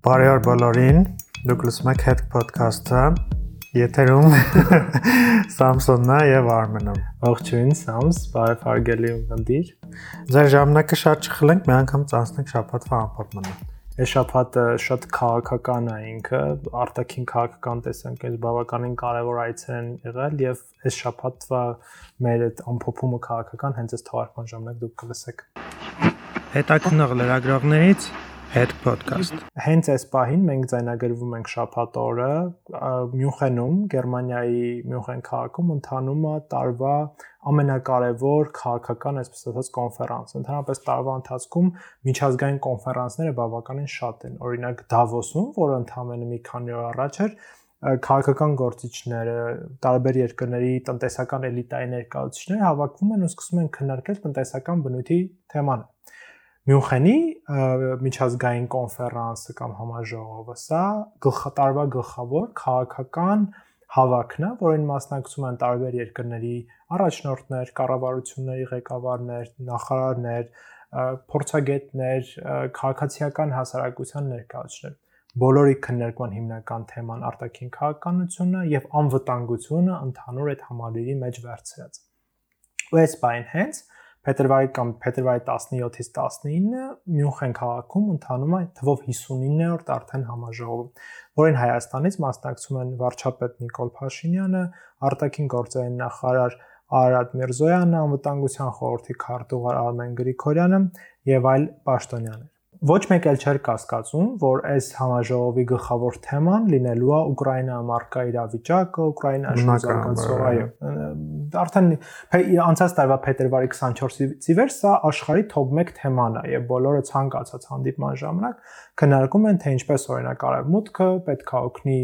Բարի օր բոլորին։ Դուք լսում եք Head Podcast-ը։ Եթերում է եւ Արմենը։ Ողջույն, Սամս, բարև հարգելի ունկնդիր։ Ձեր ժամանակը շատ չխլենք, մի անգամ ծանցնենք շաբաթվա ամփոփմանը։ Այս շաբաթը շատ քաղաքական է ինքը, արտաքին քաղաքական տեսանկյունից բավականին կարևոր այցեր են եղել եւ այս շաբաթվա մեր այդ ամփոփումը քաղաքական հենց այս թվարկման ժամանակ դուք կլսեք։ Հետաքնող լրագրողներից Head Podcast։ Հենց այս պահին մենք ձայնագրվում ենք շաբաթ օրը Մյունխենում, Գերմանիայի Մյունխեն քաղաքում ընթանում է տարվա ամենակարևոր քաղաքական, այսպես ասած, կոնֆերանս։ Ընդհանրապես տարվա ընթացքում միջազգային կոնֆերանսները բավականին շատ են։ Օրինակ Դավոսում, որը ընդամենը մի քանի օր առաջ էր, քաղաքական գործիչները, տարբեր երկրների տնտեսական էլիտայի ներկայացուցիչները հավաքվում են ու սկսում են քննարկել տնտեսական բնույթի թեմաներ Մյունխենի միջազգային կոնֆերանսը կամ համաժողովը սա գլխատարվա գլխավոր քաղաքական հավաքն է, որին մասնակցում են տարբեր երկրների առաջնորդներ, կառավարությունների ղեկավարներ, նախարարներ, փորձագետներ, քաղաքացիական հասարակության ներկայացուցիչներ։ Բոլորի քննարկման հիմնական թեման արտաքին քաղաքականությունն է եւ անվտանգությունը ընդհանուր այդ համալիրի մեջ վերցրած։ Ու այս բան հենց փետրվարի կամ փետրվարի 17-ից 19-ը Մյունխեն քաղաքում ընթանում է թվով 59-րդ արդեն համաժողով, որին Հայաստանից մասնակցում են վարչապետ Նիկոլ Փաշինյանը, արտաքին գործերի նախարար Արարատ Միրզոյանը, անվտանգության խորհրդի քարտուղար Արմեն Գրիգորյանը եւ այլ պաշտոնյաներ ոչ մեկ էլ չէր կասկածում, որ այս համաժողովի գլխավոր թեման լինելու է Ուկրաինա մարկա իրավիճակը, Ուկրաինա զարգացող, այո։ Արդեն անցած տարվա փետրվարի 24-ից ի վեր սա աշխարհի top 1 թեման է եւ բոլորը ցանկացած հանդիպման ժամանակ քննարկում են թե ինչպես օրինակ արևմուտքը պետք է օգնի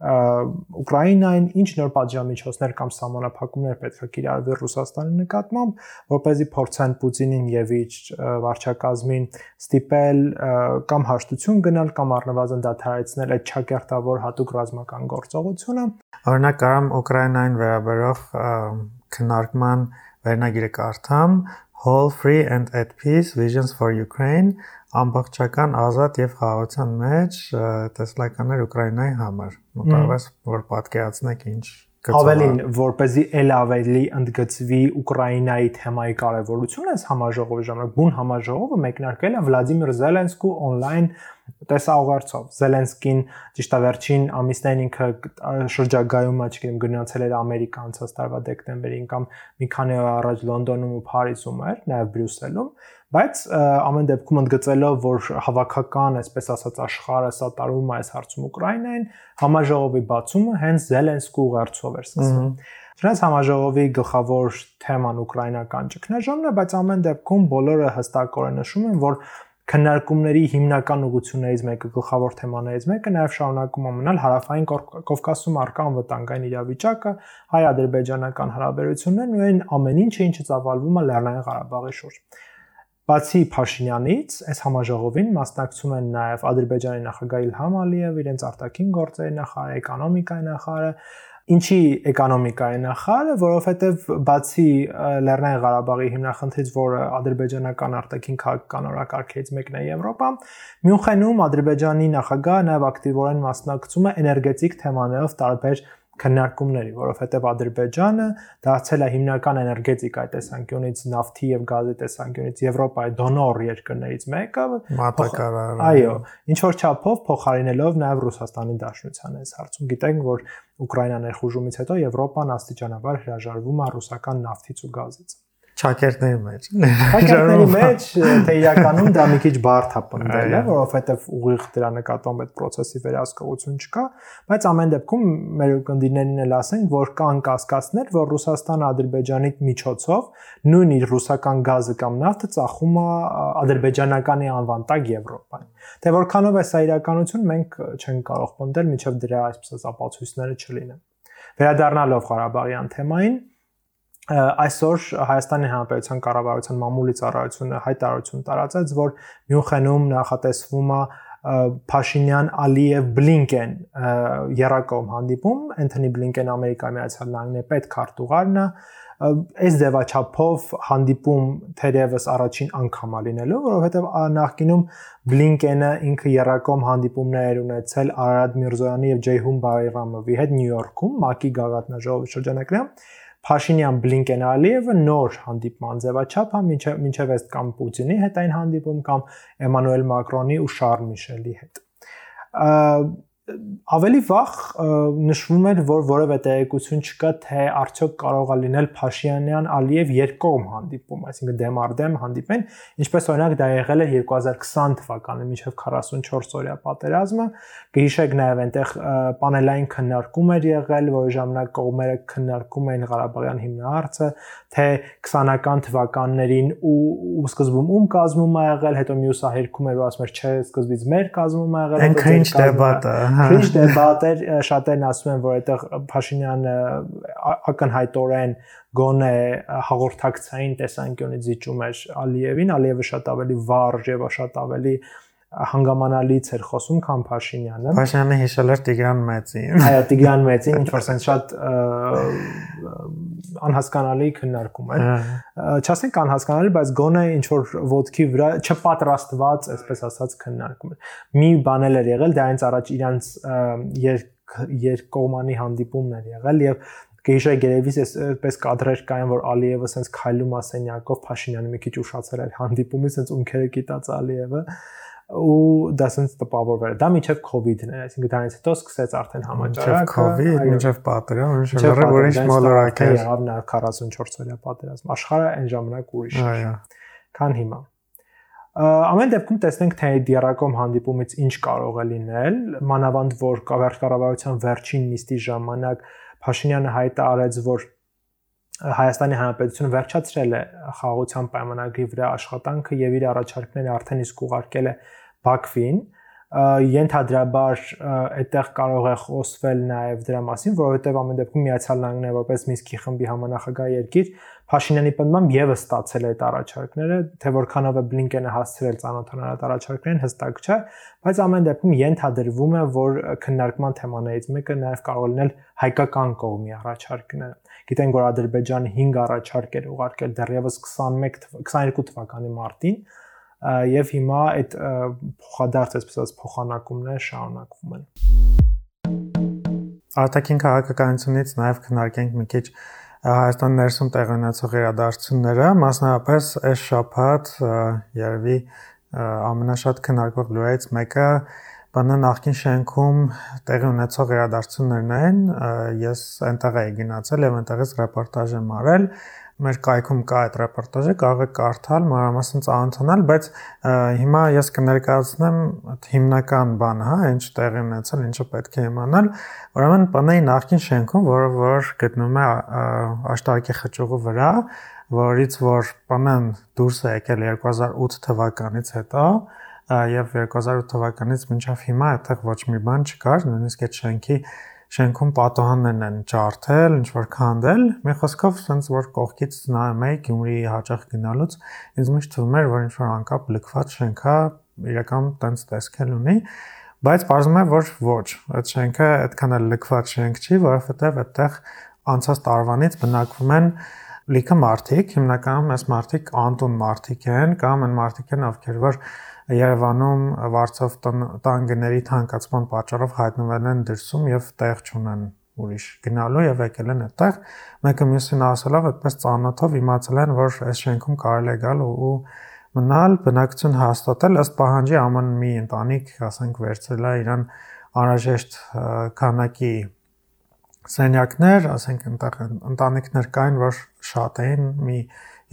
Ուկրաինային ինչ նոր պատժամիջոցներ կամ սահմանափակումներ պետք է կիրառվի Ռուսաստանի նկատմամբ, որ เป զի փորձեն Պուտինին եւ իր վարչակազմին ստիպել կամ հաշտություն գնալ կամ առնվազն դադարեցնել այդ չակերտավոր հատուկ ռազմական գործողությունը։ Օրինակ կարամ Ուկրաինային վերաբերող քննարկման վերնագիրը կարդամ. Whole Free and at Peace Visions for Ukraine ամբողջական ազատ եւ խաղաղության մեջ տեսլականներ Ուկրաինայի համար։ Մոտավորապես որ պատկերացնեք ինչ Ավելին, որ เป զի ել ավելի ընդգծվի Ուկրաինայի թեմայի կարևորությունը, այս համաժողովի ժամանակ բուն համաժողովը մեկնարկել է Վլադիմիր Զելենսկու on-line տեսաուղերձով։ Զելենսկին ճիշտ է վերջին ամիսներին ինքը շրջագայում, չգիտեմ, գնացել էր Ամերիկա անցած տարվա դեկտեմբերին կամ մի քանի օր առաջ Լոնդոնում ու Փարիզում էր, նաև Բրյուսելում, բայց ամեն դեպքում ընդգծելով, որ հավաքական, այսպես ասած, աշխարհը սատարում է այս հարցում Ուկրաինային, համաժողովի բացումը հենց Զելենսկու ուղերձով էր սկսվում։ Դրանց համաժողովի գլխավոր թեման ուկրաինական ճգնաժամն է, բայց ամեն դեպքում բոլորը հստակորեն նշում են, որ քննարկումների հիմնական ուղություններից մեկը գլխավոր թեմաներից մեկը նաև շարունակում է մնալ հարավային Կովկասում արկա անվտանգային իրավիճակը, հայ-ադրբեջանական հարաբերություններն ու այն ամեն ինչը, ինչը ծավալվում է Լեռնային Ղարաբաղի շուրջ։ Բացի Փաշինյանից, այս համաժողովին մասնակցում են նաև Ադրբեջանի նախագահ Իլհամ Ալիև, իրենց արտաքին գործերի նախարարը, էկոնոմիկայի նախարարը, Ինչի էկոնոմիկայի նախարարը, որովհետև բացի Լեռնային Ղարաբաղի հիմնախնդրից, որը ադրբեջանական արտաքին քաղաքական օրակարգերից մեկն է Եվրոպա, Մյունխենում Ադրբեջանի նախագահը նաև ակտիվորեն մասնակցում է էներգետիկ թեմաներով տարբեր քննարկումների, որովհետև Ադրբեջանը դարձել է հիմնական էներգետիկայի տեսանկյունից նավթի եւ գազի տեսանկյունից Եվրոպայի դոնոր երկրներից մեկը, մատակարար։ Այո, ինչ որ չափով փոխարինելով նաև Ռուսաստանի Դաշնության այս հարցում։ Գիտենք, որ Ուկրաինա ներխուժումից հետո Եվրոպան աստիճանաբար հրաժարվում է ռուսական նավթից ու գազից ճակերտների մեջ։ Ճակերտների մեջ թե իրականում դա մի քիչ բարդ է պնդել, որովհետև ուղիղ դրա նկատմամբ այդ process-ի վերահսկողություն չկա, բայց ամեն դեպքում մեր կնդիներին էլ ասենք, որ կան կասկածներ, որ Ռուսաստանը Ադրբեջանի միջոցով նույն իր ռուսական գազը կամ նավթը ծախում է ադրբեջանականի անվան տակ Եվրոպան։ Թե որքանով է սա իրականություն, մենք չենք կարող պնդել, միջև դրա այսպես ապացույցները չլինեն։ Վերադառնալով Ղարաբաղյան թեմային, այսօր Հայաստանի Հանրապետության կառավարության մամուլի ծառայությունը հայտարարություն տարածեց, որ Մյունխենում նախատեսվում է Փաշինյան Ալիև Բլինկեն երակոմ հանդիպում Անթոնի Բլինկեն Ամերիկայի Միացյալ Նահանգների պետ քարտուղարն է այս ձևաչափով հանդիպում թերևս առաջին անգամ է լինելու, որովհետև նախկինում Բլինկենը ինքը երակոմ հանդիպումներ ունեցել Արարատ Միրզոյանի եւ Ջեյհուն Բայրամովի հետ Նյու Յորքում, ՄԱԿ-ի գագաթնաժողովի շրջանակներում Փաշինյան Բլինկեն Ալիևը նոր հանդիպման ձևաչափ է մինչև մինչև այս կամ Պուտինի հետ այն հանդիպում կամ Էմանուել Մակրոնի ու Շարլ Միշելի հետ ավելի վաղ նշվում էր, որ որևէ տեղեկություն չկա, թե արդյոք կարող է լինել Փաշինյան Ալիև երկկողմ հանդիպում, այսինքն դեմ առ դեմ հանդիպեն, ինչպես օրինակ դա եղել էր 2020 թվականին միջև 44 օրյա պատերազմը։ Գիշեք նաև այնտեղ պանելային քննարկում էր եղել, որի ժամանակ կողմերը քննարկում էին Ղարաբաղյան հիմնահարցը, թե 20-ական թվականներին ու, ու սկզբում ում կազմում ա եղել, հետո մյուսը հերքում էր ու ասում էր, չէ, սկզբից մեր կազմում ա եղել, հետո ինչ դեբատը, հա։ Ինչ դեբատեր, շատերն ասում են, որ այդտեղ Փաշինյանը ակնհայտորեն գոնե հաղորդակցային տեսանկյունից զիջում էր Ալիևին, Ալիևը շատ ավելի վարժ եւ շատ ավելի հանգամանալից էր խոսում, քան Փաշինյանը։ Փաշինյանը հիշել էր Տիգրան Մեծին։ Այո, Տիգրան Մեծին, ինչ որ sense շատ անհասկանալի քննարկում էր։ Չասենք անհասկանալի, բայց գոնե ինչ որ ոդքի վրա չպատրաստված, այսպես ասած, քննարկում էր։ Մի բան էլ էր եղել, դա հենց առաջ իրանց երկկողմանի հանդիպումն էր եղել եւ Գեյշա գերեվիս այսպես կադրեր կային, որ Ալիևը սենց քայլում ասենյակով Փաշինյանը մի քիչ ուշացել էր հանդիպումից, սենց ունքերը կիտած Ալիևը ու դա sense տպավորվել։ Դա միջև COVID-ն էր, այսինքն դրանից հետո սկսեց արդեն համաճարակը, COVID, միջև պատերազմ, միջև ուրիշ մոլորակ էր։ Եղավ նա 44 օրյա պատերազմ։ Աշխարհը այն ժամանակ ուրիշ էր։ Այո։ Քան հիմա։ Ամեն դեպքում տեսնենք թե դիարակոմ հանդիպումից ինչ կարող է լինել, մանավանդ որ կառավարության վերջին նիստի ժամանակ Փաշինյանը հայտարարեց, որ Հայաստանի Հանրապետությունը վերջացրել է խաղաղության պայմանագրի վրա աշխատանքը եւ իր առաջարկները արդեն իսկ ուղարկել է Բաքվին ենթադրաբար այդտեղ կարող է խոսվել նաև դրա մասին, որովհետև ամեն դեպքում Միացյալ Նահանգները որպես Մինսկի խմբի համանախագահ երկիր Փաշինյանի պնդմամբ եւս ստացել է այդ առաջարկները, թե որքանով է Բլինկենը հասցրել ցանոթանալ այդ առաջարկներին հստակ չէ, բայց ամեն դեպքում ենթադրվում է, որ քննարկման թեմաներից մեկը նաև կարող լինել հայկական կողմի առաջարկները։ Գիտենք, որ Ադրբեջանը 5 առաջարկ էր ուղարկել դեռևս 21 22 թվականի մարտին, եւ հիմա այդ փոխադարձ այսպես ասած փոխանակումները շարունակվում են։ Արտաքին քաղաքականությունից նաեւ քննարկենք մի քիչ Հայաստան ներսում տեղի ունեցող իրադարձությունները, մասնավորապես այս շաբաթ երևի ամենաշատ քննարկվող լուրերից մեկը բանը նախքին շենքում տեղի ունեցող իրադարձություններն են։ Ես այնտեղ էի գնացել եւ այնտեղից ռեպորտաժ եմ արել մեր կայքում կա այդ ռեպորտաժը, կարող եք կարդալ, մանրամասն ծանոթանալ, բայց հիմա ես կներկայացնեմ հիմնական բանը, հա, ինչ տեղի ունեցել, ինչը պետք է իմանալ։ Ուրեմն բանայի նախքին շենքում, որը որ գտնվում է աշտարակի խճուղու վրա, որից որ բանան դուրս է եկել 2008 թվականից հետո, եւ 2008 թվականից մինչև հիմա այդտեղ ոչ մի բան չկար, նույնիսկ այդ շենքի շենքում պատոհաններն են ջարդել, ինչ որ քանդել։ Մի խոսքով, sense որ կողքից նայում էի Գյումրիի հաճախ գնալուց, ինձ միշտ թվում էր, որ ինչ որ անկապ լքված շենքա իրական տենց տեսքել ունի, բայց բարձում է որ ոչ, այդ շենքը այդքան էլ լքված շենք չի, որովհետև այդտեղ անցած տարվանից բնակվում են լիքը մարդիկ, հիմնականում այս մարդիկ անտուն մարդիկ են կամ այն մարդիկ են, ովքեր որ Երևանում Վարչով տանգների թանկացման պատճառով հայտնվել են դրսում եւ տեղ չունեն ուրիշ գնալու եւ եկել են այդտեղ մեկը մյուսին ասելով այդպես ծանոթով իմացել են որ այս շենքում կարելի է գալ ու մնալ բնակություն հաստատել ըստ պահանջի ամեն մի ընտանիք ասենք վերցրել է իրան անհրաժեշտ քանակի սենյակներ, ասենք այնտեղ ընտանիքներ կային, որ շատ էին, մի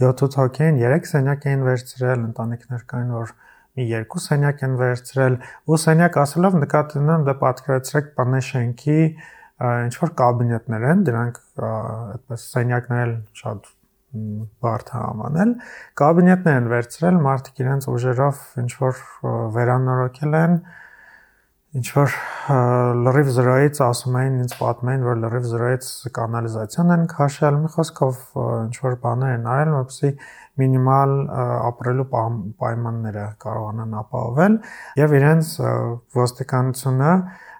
7-8 հոգի էին, 3 սենյակ էին վերցրել, ընտանիքներ կային, որ մի երկու սենյակ են վերցրել ու սենյակ ասելով նկատի ունեմ դա պատկերացրեք բանը շենքի ինչ որ կաբինետներ են դրանք այդպես սենյակներ շատ բարդ է ամանել կաբինետներ են վերցրել մարդիկ իրենց ուժերով ինչ որ վերանորոգել են ինչ որ լրիվ զրոյից ասում էին ինձ պատմում էին որ լրիվ զրոյից կանալիզացիան են քաշել մի խոսքով ինչ որ բաներ են արել որպեսզի մինիմալ ապրելու պայմանները կարողանան ապահովել եւ իրենց ոստիկանությունը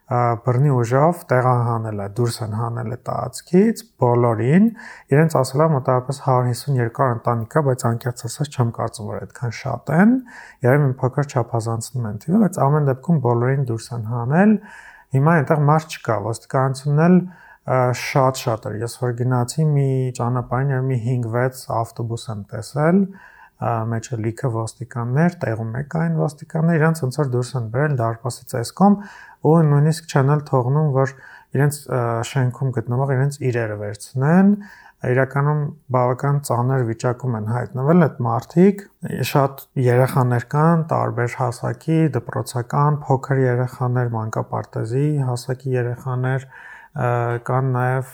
բռնի ուժով տեղահանել է, դուրս են հանել է տարածքից բոլորին, իրենց ասել է մոտավորապես 152 ընտանիքա, բայց անկեղծ ասած չեմ կարծում, որ այդքան շատ են, երբ մի փոքր չափազանցնում են թիվը, բայց ամեն դեպքում բոլորին դուրս են հանել։ Հիմա այնտեղ մարդ չկա, ոստիկանությունն էլ շատ-շատ էր։ Ես որ գնացի մի ճանապարհին, մի 5-6 ավտոբուս եմ տեսել, մեջը լիքը ոստիկաններ, տեղում է կային ոստիկաններ, իրենց ոնց որ դուրս են բերել դարպասից էսկոմ ու նույնիսկ չեն էլ թողնում, որ իրենց շենքում գտնվող իրենց իրերը վերցնեն, իրականում բավական ծանր վիճակում են հայտնվել այդ մարդիկ շատ երեխաներ կան տարբեր հասակի դպրոցական փոքր երեխաներ մանկապարտեզի հասակի երեխաներ կան նաև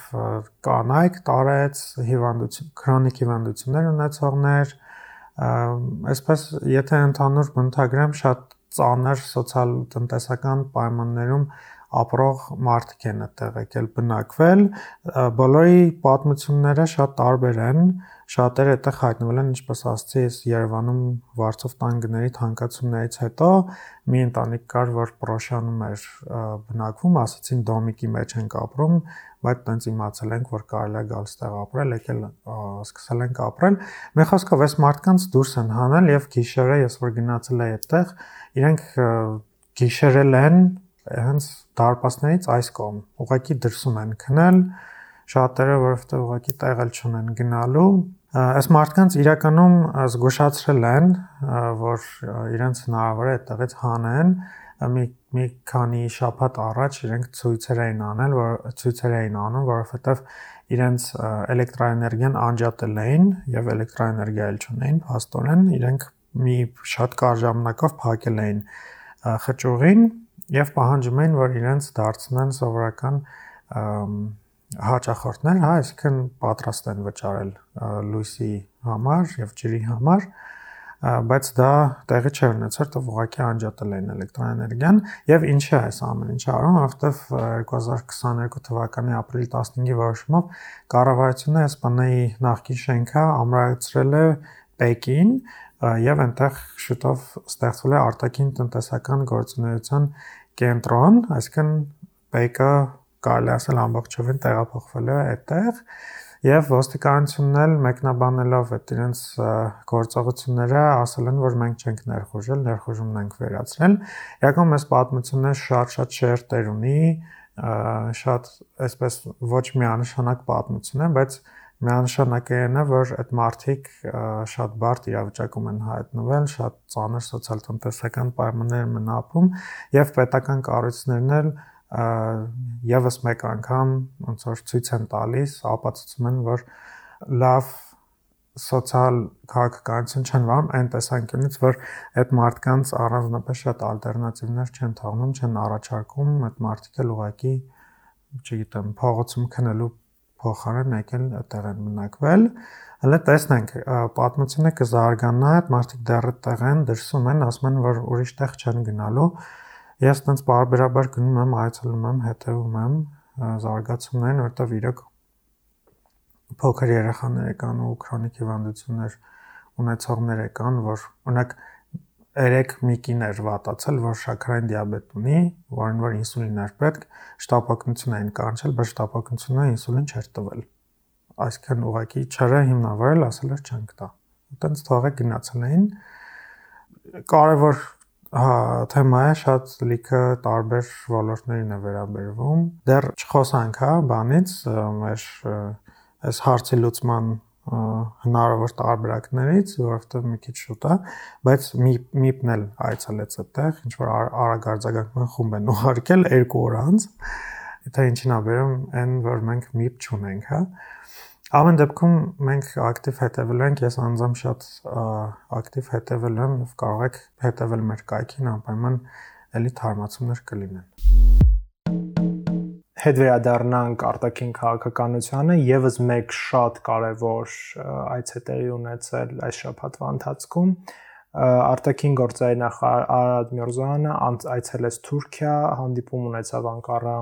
կանայք տարեց հիվանդություն քրոնիկ հիվանդություններ ունեցողներ այսպես եթե ընդհանուր բնութագրեմ շատ ծանր սոցիալ-տնտեսական պայմաններում ապրող մարդիկ են այդտեղ եկել բնակվել բոլորի պատմությունները շատ տարբեր են շատերը այդտեղ հայտնվել են ինչպես ասացի ես Երևանում Վարչով տանգների թանկացումներից հետո մի ընտանիք կար որ Պրոշանում էր բնակվում ասացին դոմիկի մեջ ենք ապրում բայց տենց իմացել ենք որ կարելի է գալ ստեղ ապրել եկել սկսել ենք ապրել մի խոսքով այս մարդկանց դուրս են հանել եւ գիշերը ես որ գնացել եմ այդտեղ իրենք գիշերել են հենց դարպասներից այս կողմ ուղակի դրսում են քնել շատերը որովհետեւ ուղակի տեղել չունեն գնալու այս մարդկանց իրականում զգուշացրել են որ իրենց հնարավոր է այդտեղից հանեն մի մի քանի շաբաթ առաջ իրենք ցույցեր էին անել որ ցույցեր էին անում որովհետեւ իրենց էլեկտրոէներգիան անջատել էին եւ էլեկտրոէներգիա էլ չունեին փաստորեն իրենք մի շատ կարճ ժամանակով փակել էին խճուղին եւ պահանջում էին որ իրենց դարձնեն սովորական հաճախորդներ, հա, այսինքն պատրաստ են վճարել լույսի համար եւ ջրի համար, բայց դա տեղի չէր ունեցել, որ ուղղակի անջատել էին էլեկտրոէներգիան եւ ինչի է այս ամեն ինչը արում, որովհետեւ 2022 թվականի ապրիլի 15-ի որոշումով կառավարությունը ՍՊՆ-ի նախկին շենքը ամրացրել է Պեկին եւ այնտեղ շուտով ստեղծվել է արտաքին տնտեսական գործունեության կենտրոն, այսինքն Պեկը կարելի ասել ամբողջովին տեղափոխվել է այդտեղ եւ ոստիկանությունն էլ մեկնաբանելով այդ իրենց գործողությունները ասել են որ մենք չենք ներխուժել, ներխուժումն ենք վերացրել։ Իրականում այս պատմությունը շատ-շատ շերտեր ունի, շատ այսպես ոչ միանշանակ պատմություն է, բայց միանշանակ է որ այդ մարդիկ շատ բարդ իրավիճակում են հայտնվել, շատ ծանր սոցիալ-տնտեսական պայմաններում են ապրում եւ պետական կառույցներն էլ եւս մեկ անգամ ոնց որ ցույց են տալիս, ապացուցում են, որ լավ սոցիալ քաղաքականություն չեն վարում այն տեսանկյունից, որ այդ մարդկանց առանձնապես շատ ալտերնատիվներ չեն թողնում, չեն առաջարկում, այդ մարդիկ էլ ուղակի, չգիտեմ, փողոցում քնելու փոխարեն եկել այդտեղ են մնակվել։ Հələ տեսնենք, պատմությունը կզարգանա, այդ մարդիկ դեռ այդտեղ են, դրսում են, ասում են, որ ուրիշ տեղ չեն գնալու Ես տենց բարբերաբար գնում եմ, այցելում եմ, հետևում եմ զարգացումներին, որտեղ իրոք փոքր երեխաներ կան ու քրոնիկ հիվանդություններ ունեցողներ կան, որ օրինակ երեք մի կին էր վատացել, որ շաքարային դիաբետ ունի, որին որ ինսուլին էր պետք, շտապօգնություն էին կանչել, բայց շտապօգնությունը ինսուլին չէր տվել։ Այսինքն ուղակի չարը հիմնավորել, ասել էր չենք տա։ Այդտենց թողը գնացել էին կարևոր Հա, թեմայը շատ լիքը տարբեր ոլորտներին է վերաբերվում։ Դեռ չխոսանք, հա, բանից, մեր այս հարցի լուծման հնարավոր տարբերակներից, որովհետև մի քիչ շուտ է, բայց միպն էլ այցելեց այդտեղ, ինչ որ արագարձակական խումբ են ուղարկել 2 օր անց։ Դա ինչին է վերում, այն որ մենք միպ չունենք, հա։ Ամեն դեպքում մենք ակտիվ հետևել ենք, ես անձամբ շատ ակտիվ հետևել եմ եւ կարող եք հետևել մեր կայքին, անպայման էլի թարմացումներ կլինեն։ Հետ վերադառնանք արտաքին քաղաքականությանը, եւս մեկ շատ կարևոր այցետերի ունեցել այս շաբաթվա ընթացքում արտաքին գործերի նախարար Արադ Միրզոյանը այցելեց Թուրքիա, հանդիպում ունեցավ Անկարա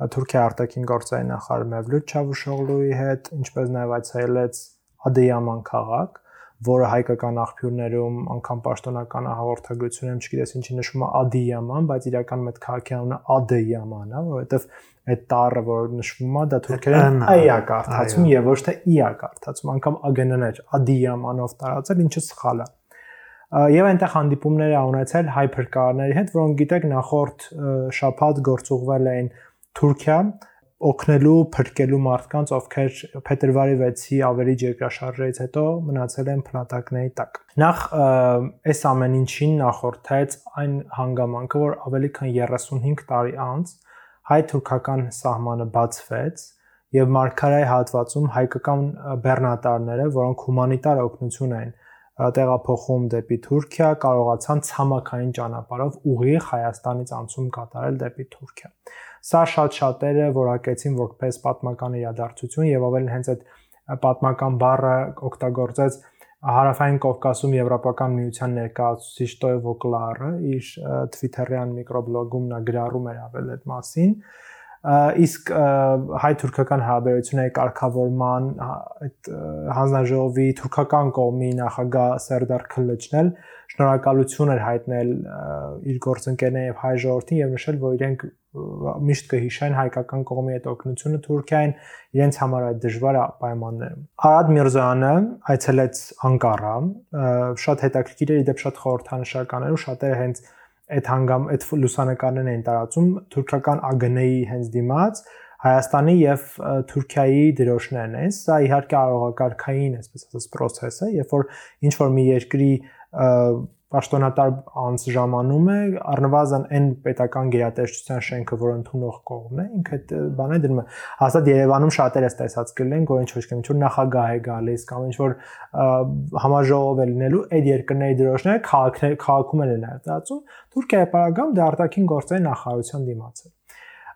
Թուրքիա արտաքին գործերի նախարար Մevlut Çavuşoğlu'ի հետ, ինչպես նաև այցելեց Ադեյաման քաղաք, որը հայկական աղբյուրներում անգամ պաշտոնական հաղորդագրությունում, չգիտես ինչի նշվում է Ադիյաման, բայց իրականում այդ քաղաքի անունը Ադիյաման է, որովհետև այդ տառը, որ նշվում է, դա թուրքերեն այ-ա կարդացում եւ ոչ թե ի-ա կարդացում, անգամ ԱԳՆ-ներ Ադիյամանով տարածել, ինչը սխալ է եւ այնտեղ հանդիպումներ ա ունեցել հայ փրկարարների հետ, որոնք գիտեք նախորդ շաբաթ գործուղվել էին Թուրքիա, օգնելու փրկելու մարդկանց, ովքեր փետրվարի 6-ի ավերիչ երկրաշարժից հետո մնացել են փնատակների տակ։ Նախ այս ամեն ինչին նախորդեց այն հանգամանքը, որ ավելի քան 35 տարի անց հայ-թուրքական սահմանը բացվեց եւ Մարգարայի հատվածում հայկական բեռնատարները, որոնք հումանիտար օգնություն են տեղափոխում դեպի Թուրքիա, կարողացան ցամաքային ճանապարհով ուղիղ Հայաստանից անցում կատարել դեպի Թուրքիա։ Սա շատ շատերը որակեցին որպես պատմական իրադարձություն եւ ավելին հենց այդ պատմական բառը օգտագործեց Հարավային Կովկասում Եվրոպական միության ներկայացուցիչ Տոյ Վոկլարը իր Twitter-յան միկրոբլոգում նա գրառում էր ավել այդ մասին իսկ հայ-թուրքական հարաբերությունների կարգավորման այդ հանձնաժողովի թուրքական կողմի նախագահ Սերդար Քլիչն էլ շնորհակալություն էր հայտնել իր գործընկերներին եւ հայ ժողովրդին եւ նշել, որ իրենք միշտ կհիշեն հայկական կողմի այդ օգնությունը Թուրքիային իրենց համար այդ դժվար պայմաններում։ Արադ Միրզոյանը այցելեց Անկարա, շատ հետաքրքիր էր, իդեպ շատ խորհրդանշական էր ու շատերը հենց այդ հանգամ այդ լուսանկարներն էին տարածում թուրքական ԱԳՆ-ի հենց դիմաց Հայաստանի եւ Թուրքիայի դրոշներն են։ Սա իհարկե արողակարգային, այսպես ասած, process է, երբ որ ինչ որ մի երկրի պաշտոնատար անց ժամանում է առնվազն այն պետական գերատեսչության շենքը, որ ընդունող կողմն է, ինքը այդ բանը դրում է։ Հաստատ Երևանում շատերը տեսած կլինեն, որ ինչ ոչ կամ ինչ որ նախագահ է գալիս կամ ինչ որ համաժողով է լինելու, այդ երկրների դրոշները քաղաքներ քաղաքում են ներկայացում։ Թուրքիայի պարագամ դա արտաքին գործերի նախարարության դիմաց է։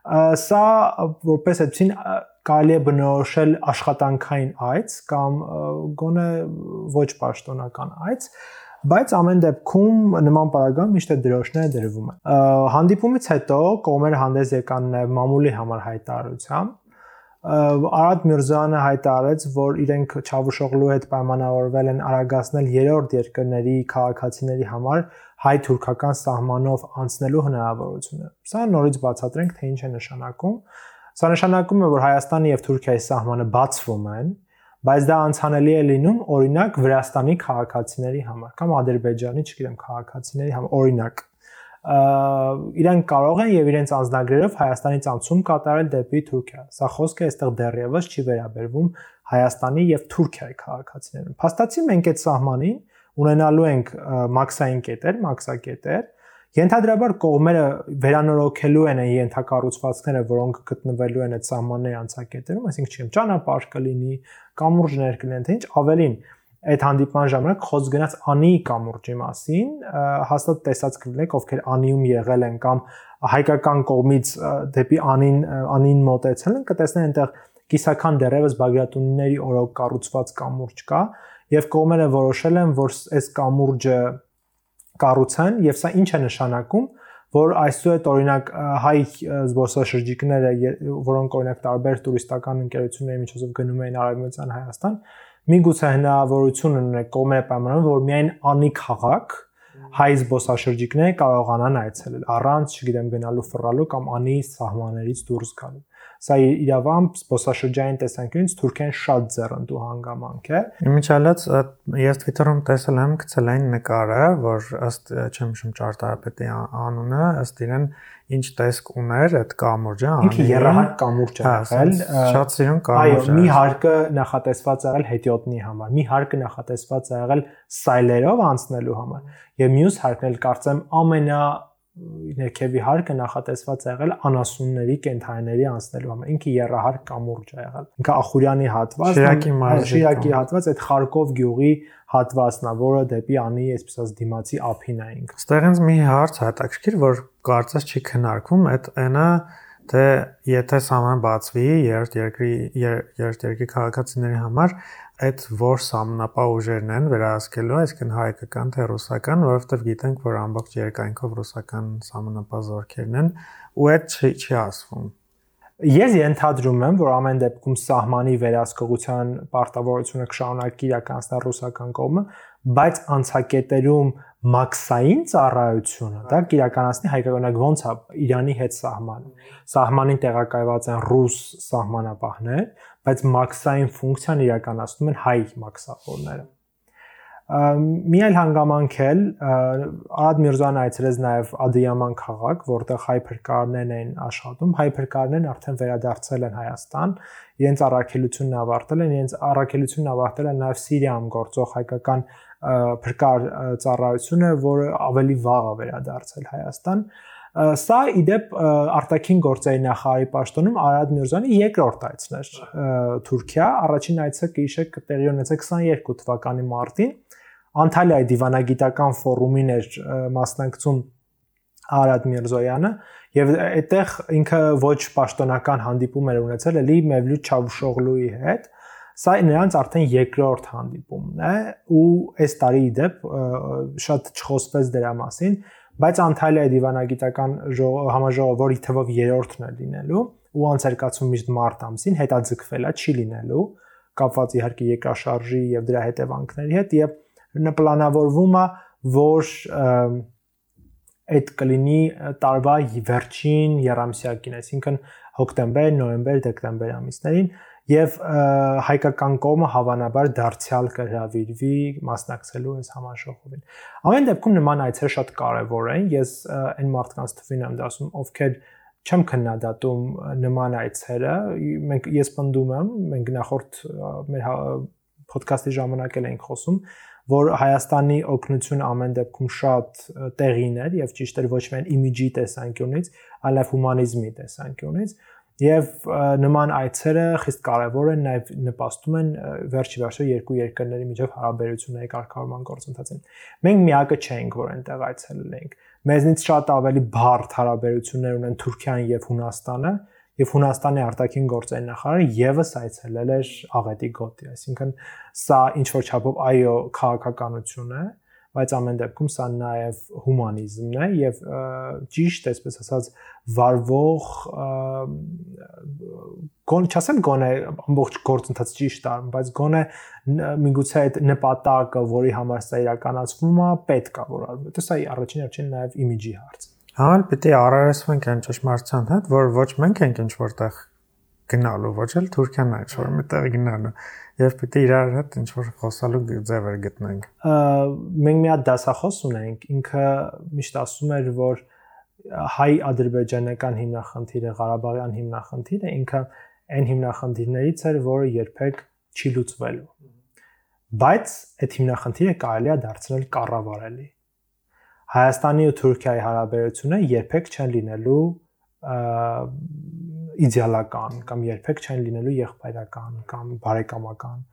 Սա որպես այդին կարելի է բնորոշել աշխատանքային այց կամ գոնե ոչ պաշտոնական այց, բայց ամեն դեպքում նման պարագայում միշտ դրոշները դրվում են։ Հանդիպումից հետո կոմեր հանդես եկան նաև մամուլի համար հայտարարությամբ Արադ Միրզյանը հայտարարեց, որ իրենք Չավուշօղլու հետ պայմանավորվել են արագացնել երրորդ երկրների քաղաքացիների համար հայ-թուրքական սահմանով անցնելու հնարավորությունը։ Սա նորից բացատրենք, թե ինչ է նշանակում։ Սա նշանակում է, որ Հայաստանի եւ Թուրքիայի սահմանը բացվում են, բայց դա անցանելի է լինում օրինակ Վրաստանի քաղաքացիների համար կամ Ադրբեջանի, չգիտեմ, քաղաքացիների համար օրինակ իրենք կարող են եւ իրենց անձնագրերով Հայաստանից անցում կատարել դեպի Թուրքիա։ Սա խոսքը այստեղ դեռևս չի վերաբերվում Հայաստանի եւ Թուրքիայի քաղաքացիներին։ Փաստացի մենք այդ սահմանին ունենալու ենք մաքսային կետեր, մաքսակետեր, Ենթադրաբար կողմերը վերանորոգելու են այն ենթակառուցվածքները, որոնք գտնվելու են այդ սահմանների անցակետերում, այսինքն չեմ ճանապարհ կլինի, կամուրջներ կլինեն, թե ինչ ավելին այդ հանդիպման ժամանակ խոսք գնաց անի կամուրջի մասին, հաստատ տեսած կլինեք, ովքեր անիում եղել են կամ հայկական կողմից դեպի անին անին մոտեցել են, կտեսնեն այնտեղ կիսական դերևս Բագրատունիների օրոք կառուցված կամուրջ կա եւ կողմերը որոշել են, որ այս կամուրջը կառուցեն եւ սա ինչ է նշանակում որ այսուհետ օրինակ հայ զբոսաշրջիկները որոնք օրինակ տարբեր տուրիստական ընկերությունների միջոցով գնում էին Արևմտյան Հայաստան միգուցե հնարավորություն ունեն կողմերը պայմանավորում որ միայն անի քաղաք հայ զբոսաշրջիկները կարողանան այցելել առանց, չգիտեմ, գնալու ֆռալու կամ անի սահմաններից դուրս գալու։ Սա զբոսաշրջային զբոսաշրջային տեսանկյունից Թուրքիան շատ ձեռնտու հանգամանք է։ Իմիջիալից ես Twitter-ում տեսել եմ գցել այն նկարը, որ ըստ չեմ հիշում ճարտարապետի անունը, ըստ իրեն ինչ տեսք ուներ այդ կամուրջը, ինքը երահակ կամուրջ է եղել։ Շատ սիրուն կամուրջ Այո, մի հարկը նախատեսված եղել հետիոտնի համար, մի հարկը նախատեսված եղել սայլերով անցնելու համար, եւ մյուս հարկն էլ կարծեմ ամենա ներքևի հարկը նախատեսված է եղել անասունների կենթայիների անցնելու համար։ Ինքը երրահարկ կամուրջ է եղել։ Ինքը Ախուրյանի հատված, Շիրակի մարզի, Շիրակի հատված այդ Խարկով գյուղի հատվածն է, որը դեպի անի այսպես դիմացի ափին է ինքը։ Ստեղ ինձ մի հարց հետաքրքիր, որ կարծես չի քննարկվում, այդ այնա թե եթե սահման բացվի երրորդ երկրի երրորդ երկրի քաղաքացիների համար, այդ որ սահմանապահ ուժերն են վերահսկելու, այսինքն հայկական թե ռուսական, որովհետև գիտենք, որ ամբողջ երկայնքով ռուսական սահմանապահ զորքերն են, ու այդ չի, չի ասվում։ Ես ենթադրում եմ, որ ամեն դեպքում սահմանի վերահսկողության պարտավորությունը կշարունակի իրականացնել ռուսական կողմը, բայց անցակետերում մաքսային ծառայությունը դա կիրականացնի հայկականակ ոնց է Իրանի հետ սահման։ Սահմանին տեղակայված են ռուս սահմանապահներ, բայց մաքսային ֆունկցիան իրականացնում են հայ մաքսավորները մի այլ հանգամանք էլ Արադ Միրզոյանը այցելեց նաև Ադիաման քաղաք, որտեղ հայ փրկարներն են աշխատում։ Հայ փրկարներն արդեն վերադարձել են Հայաստան, իրենց առաքելությունն ավարտել են, իրենց առաքելությունն ավարտել են նաև Սիրիայում գործող հայկական փրկար ծառայությունը, որը ավելի վաղ է վերադարձել Հայաստան։ Սա իդեպ արտաքին գործերի նախարարի պաշտոնում Արադ Միրզյանի երկրորդ այցն էր Թուրքիա, առաջին այցը կհիշեք տեղի ունեցել 22 թվականի մարտին Անտալիայի դիվանագիտական ֆորումին էր մասնակցում Արադ Միրզոյանը եւ այդտեղ ինքը ոչ պաշտոնական հանդիպում էր ունեցել էլի Մևլութ Չավուշօղլուի հետ սա նրանց արդեն երկրորդ հանդիպումն է ու այս տարի իդեպ շատ չխոսվեց դրա մասին բայց Անտալիայի դիվանագիտական համաժողովը որի թվով երրորդն է լինելու ու անցարկացում միշտ մարտ ամսին հետաձգվել է չի լինելու կապված իհարկե երկրաշարժի եւ դրա հետևանքների հետ եւ պլանավորվում է, որ այդ կլինի տարվա վերջին երամսյակին, այսինքն հոկտեմբեր, նոյեմբեր, դեկտեմբեր ամիսներին եւ հայկական կողմը հավանաբար դարձյալ կհրավիրվի մասնակցելու այս համաժողովին։ Ամեն դեպքում նման այցեր շատ կարեւոր են։ Ես այն մարդկանց թվին եմ դասում, ովքեր չեմ քննադատում նման այցերը։ Մենք ես պնդում եմ, մենք նախորդ մեր ոդկասթի ժամանակ էլ էինք խոսում, որ Հայաստանի օգնությունը ամեն դեպքում շատ տեղին էր եւ ճիշտ էր ոչ միայն իմիջի տեսանկյունից, այլև հումանիզմի տեսանկյունից եւ նման այցերը խիստ կարեւոր են նաեւ նպաստում են վերջի վերջո երկու երկրների միջև հարաբերությունների կարգավորման գործընթացին։ Մենք միակը չենք, որ այնտեղ այցելել ենք։ Մեզնից շատ ավելի բարդ հարաբերություններ ունեն Թուրքիան եւ Հունաստանը, եւ Հունաստանի արտաքին գործերի նախարարը եւս այցելել էր Աղետի գոտի, այսինքն սա ինչ որ չափով այո քաղաքականություն է, բայց ամեն դեպքում սա նաև հումանիզմն է եւ ճիշտ այսպես ասած վարվող գոն չասեմ գոնե ամբողջ գործընթաց ճիշտ արում, բայց գոնե միգուցե այդ նպատակը, որի համար սա իրականացվում է, պետք է որ արվի։ Դա սա առաջին առաջին նաև իմիջի հարց։ Հալ պիտի առարեսվենք այն ճշմարտության հետ, որ ոչ մենք ենք ինչ որտեղ գնալու, ոչ էլ Թուրքիան ինչ որ մտեղ գնալու եւ պիտի իրար հետ ինչ որ խոսալու ձևեր գտնենք։ Մենք մի հատ դասախոս ունենք, ինքը միշտ ասում էր, որ հայ-ադրբեջանական հիմնախնդիրը, Ղարաբաղյան հիմնախնդիրը ինքը այն հիմնախնդիրներից էր, որը երբեք չի լուծվելու։ Բայց այդ հիմնախնդիրը կարելի է դարձնել կառավարելի Հայաստանի ու Թուրքիայի հարաբերությունը երբեք չեն լինելու իդեալական կամ երբեք չեն լինելու եղբայրական կամ բարեկամական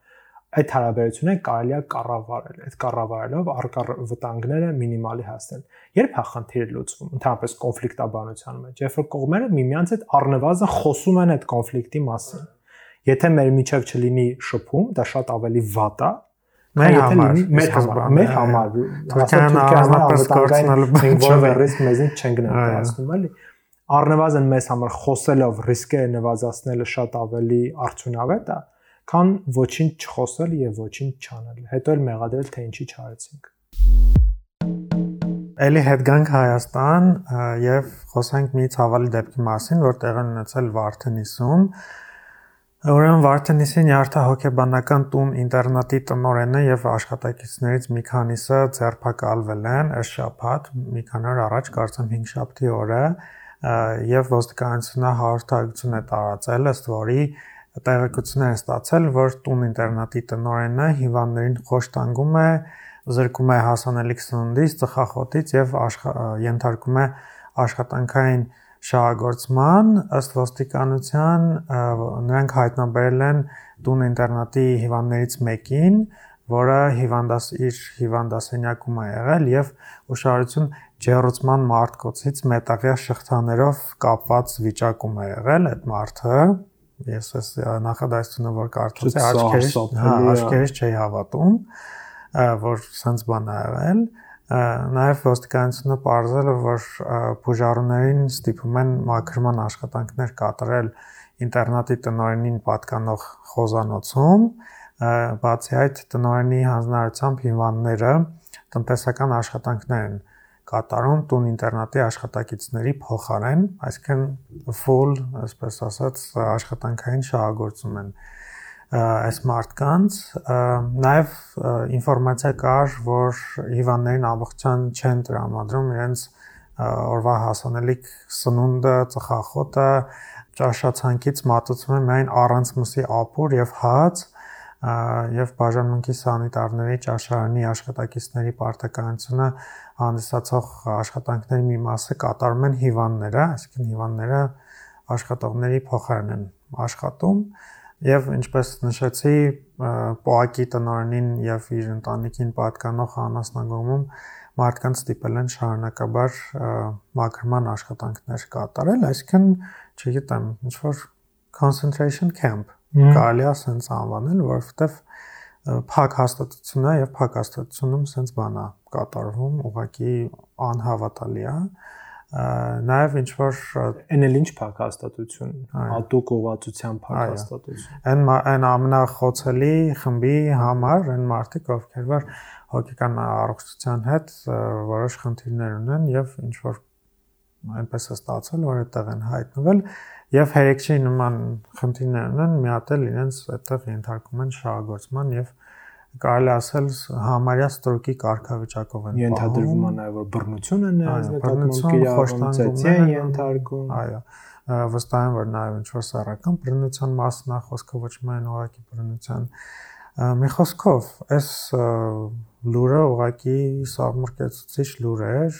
այդ հարաբերությունները կարելի է կառավարել այդ կառավարելով արկա վտանգները մինիմալի հասնել երբ հա խնդիրը լուծվում ընդհանրապես կոնֆլիկտաբանության մեջ երբ որ կողմերը միմյանց հետ առնվազն խոսում են այդ կոնֆլիկտի մասին եթե մեր միջև չլինի շփում դա շատ ավելի վատ է Մեր համար, մեր համար, մեր համար Թուրքիան առանձնապես կորցնելու մենք որևէ ռիսկ մեզին չենք ներկայացնում, էլի։ Առնվազն մեզ համար խոսելով ռիսկերը նվազացնելը շատ ավելի արդյունավետ է, քան ոչինչ չխոսել եւ ոչինչ չանել։ Հետո էլ մեղադրել թե ինչի չարեցինք։ Էլի հետ գանք Հայաստան եւ խոսանք մի ցավալի դեպքի մասին, որ տեղ ունեցել Վարդենիսում, Ուրեմն Վարդենիսի նյարդահոգեբանական տուն ինտերնատի տնօրենը եւ աշխատակիցներից մի քանիսը ձերբակալվել են այս շաբաթ, մի քանի օր առաջ, կարծեմ 5 շաբթի օրը, եւ ոստիկանությունը հաղորդակցություն է տարածել, ըստ որի տեղեկություններ է ստացել, որ տուն ինտերնատի տնօրենը հիվանդներին խոշտանգում է, զրկում է հասանելիք սննդից, ծխախոտից եւ ենթարկում է աշխատանքային շահագործման ըստ ոստիկանության նրանք հայտնաբերել են տուն ինտերնատի հիվանդներից մեկին, որը հիվանդաս իր հիվանդասենյակում է եղել եւ ուշադրություն ջերուցման մարտկոցից մետաղյա շղթաներով կապված վիճակում է եղել այդ մարդը ես ես նախադասությունը որ կարծում եմ աչքերից հա աչքերից չի հավատում որ սենց բան ա եղել Նաև ոստիկանությունը ողջել է, որ բուժարուներին ստիպում են մաքրման աշխատանքներ կատարել ինտերնատի տնօրենին պատկանող խոզանոցում, բացի այդ տնօրենի հանձնարարությամբ հիվանդները տնտեսական աշխատանքներ են կատարում տուն ինտերնատի աշխատակիցների փոխարեն, այսինքն full, այսպես ասած, աշխատանքային շահագործում են այս մարդկանց նաև ինֆորմացիա կար, որ հիվանդներին ամբողջան չեն տրամադրում իրենց օրվա հասանելիք սնունդը, ծխախոտը, ճաշացանկից մատուցվում է միայն առանց մսի ապուր եւ հաց եւ բաժանմունքի սանիտարների ճաշարանի աշխատակիցների պարտականությունը հանդիսացող աշխատանքների մի մասը կատարում են հիվանդները, այսինքն հիվանդները աշխատողների փոխարեն են աշխատում եւ ինչպես նշեցի ՊՕԱԿ-ի տնօրենին եւ իր ընտանիքին պատկանող անասնագոմում մարդկանց ստիպել են շարունակաբար մաքրման աշխատանքներ կատարել, այսինքն, չգիտեմ, ինչ որ concentration camp կարելի է ասենց անվանել, որովհետեւ փակ հաստատություն է եւ փակ հաստատությունում սենց բան է կատարվում, ուղղակի անհավատալի է նաև ինչ որ այն էլ ինչ փակ հաստատություն, հատուկ ուղղվածության փակ հաստատություն։ Այն այն ամենախոցելի խմբի համար այն մարդիկ, ովքեր որ հոգեկան առողջության հետ որոշ խնդիրներ ունեն եւ ինչ որ այնպես է ստացել, որ այդտեղ են հայտնվել եւ հերեկչի նման խնդիրներ ունեն, մի հատ էլ իրենց այդտեղ ենթարկում են շահագործման եւ կարելի ասել համարյա ստրոկի կարգավիճակով են ենթադրվում է նաև որ բռնություն են նկատմամբ են ենթարկում այո վստահ եմ որ նաև ինչ որ սեռական բռնության մասն է խոսքը ոչ միայն ուղակի բռնության մի խոսքով այս լուրը ուղակի սարմուրկեցուցիչ լուր էր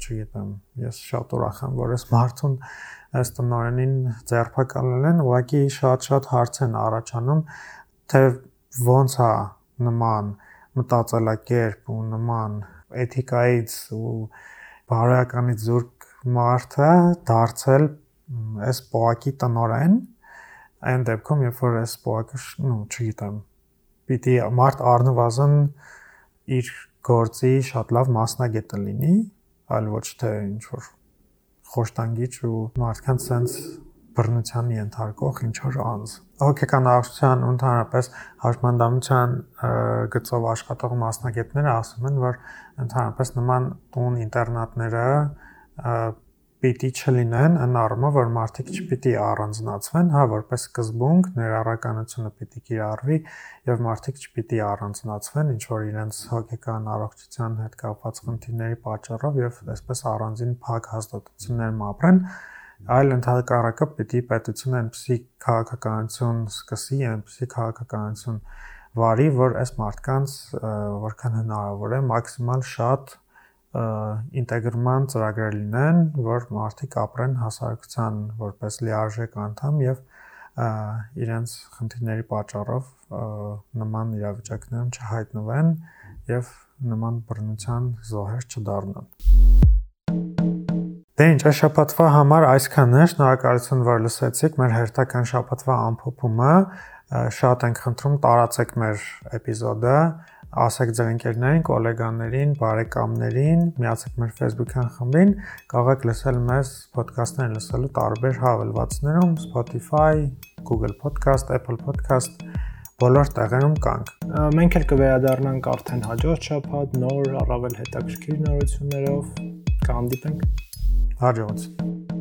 չգիտեմ ես շատ ուրախ եմ որ այս մարդուն այս տնօրենին ձերբակալել են ուղակի շատ-շատ հարց են առաջանում թե ոնց է նման մտածելակերպ ու նման էթիկայից ու բարոյականից զուրկ մարդը դարձել այս պոակի տնորեն այն դեպքում երբ որ այս պոակը նո չգիտեմ պիտի մարդ առնվազն իր գործի շատ լավ մասնագետը լինի այլ ոչ թե ինչ որ խոշտանգիչ ու մարդկանց sense բռնության ենթարկող ինչ որ անձ հոգեկան առողջության ու ընդհանրապես հաշմանդամության գծով աշխատող մասնագետները ասում են, որ ընդհանրապես նման տուն ինտերնատները պիտի չլինեն այն առումով, որ մարդիկ չպիտի առանձնացվեն, հա, որպես սկզբունք ներառականությունը պիտի կիրառվի եւ մարդիկ չպիտի առանձնացվեն ինչ որ իրենց հոգեկան առողջության հետ կապված խնդիրների պատճառով եւ այսպես առանձին փակ հաստատություններ ապրեն, այլ ընդհանրակը պիտի պետությունը այնպեսի քաղաքականություն սկսի, այնպեսի քաղաքականություն վարի, որ այս մարդկանց որքան հնարավոր է մաքսիմալ շատ ինտեգրման ծրագրեր լինեն, որ մարդիկ ապրեն հասարակության որպես լիարժեք անդամ եւ իրենց խնդիրների պատճառով նման իրավիճակներում չհայտնվեն եւ նման բռնության զոհեր չդառնան։ Դե ինչ, այս շաբաթվա համար այսքանն է։ Շնորհակալություն, որ լսեցիք մեր հերթական շաբաթվա ամփոփումը։ Շատ ենք խնդրում տարածեք մեր էպիզոդը, ասեք ձեր ընկերներին, գոլեգաներին, բարեկամներին, միացեք մեր Facebook-յան խմբին, կարող եք լսել մեզ ոդքասթներ լսելու տարբեր հավելվածներում Spotify, Google Podcast, Apple Podcast բոլոր տեղերում կանք։ Մենք էլ կվերադառնանք արդեն հաջորդ շաբաթ նոր առավել հետաքրքիր նորություններով։ Կհանդիպենք Հաջողություն։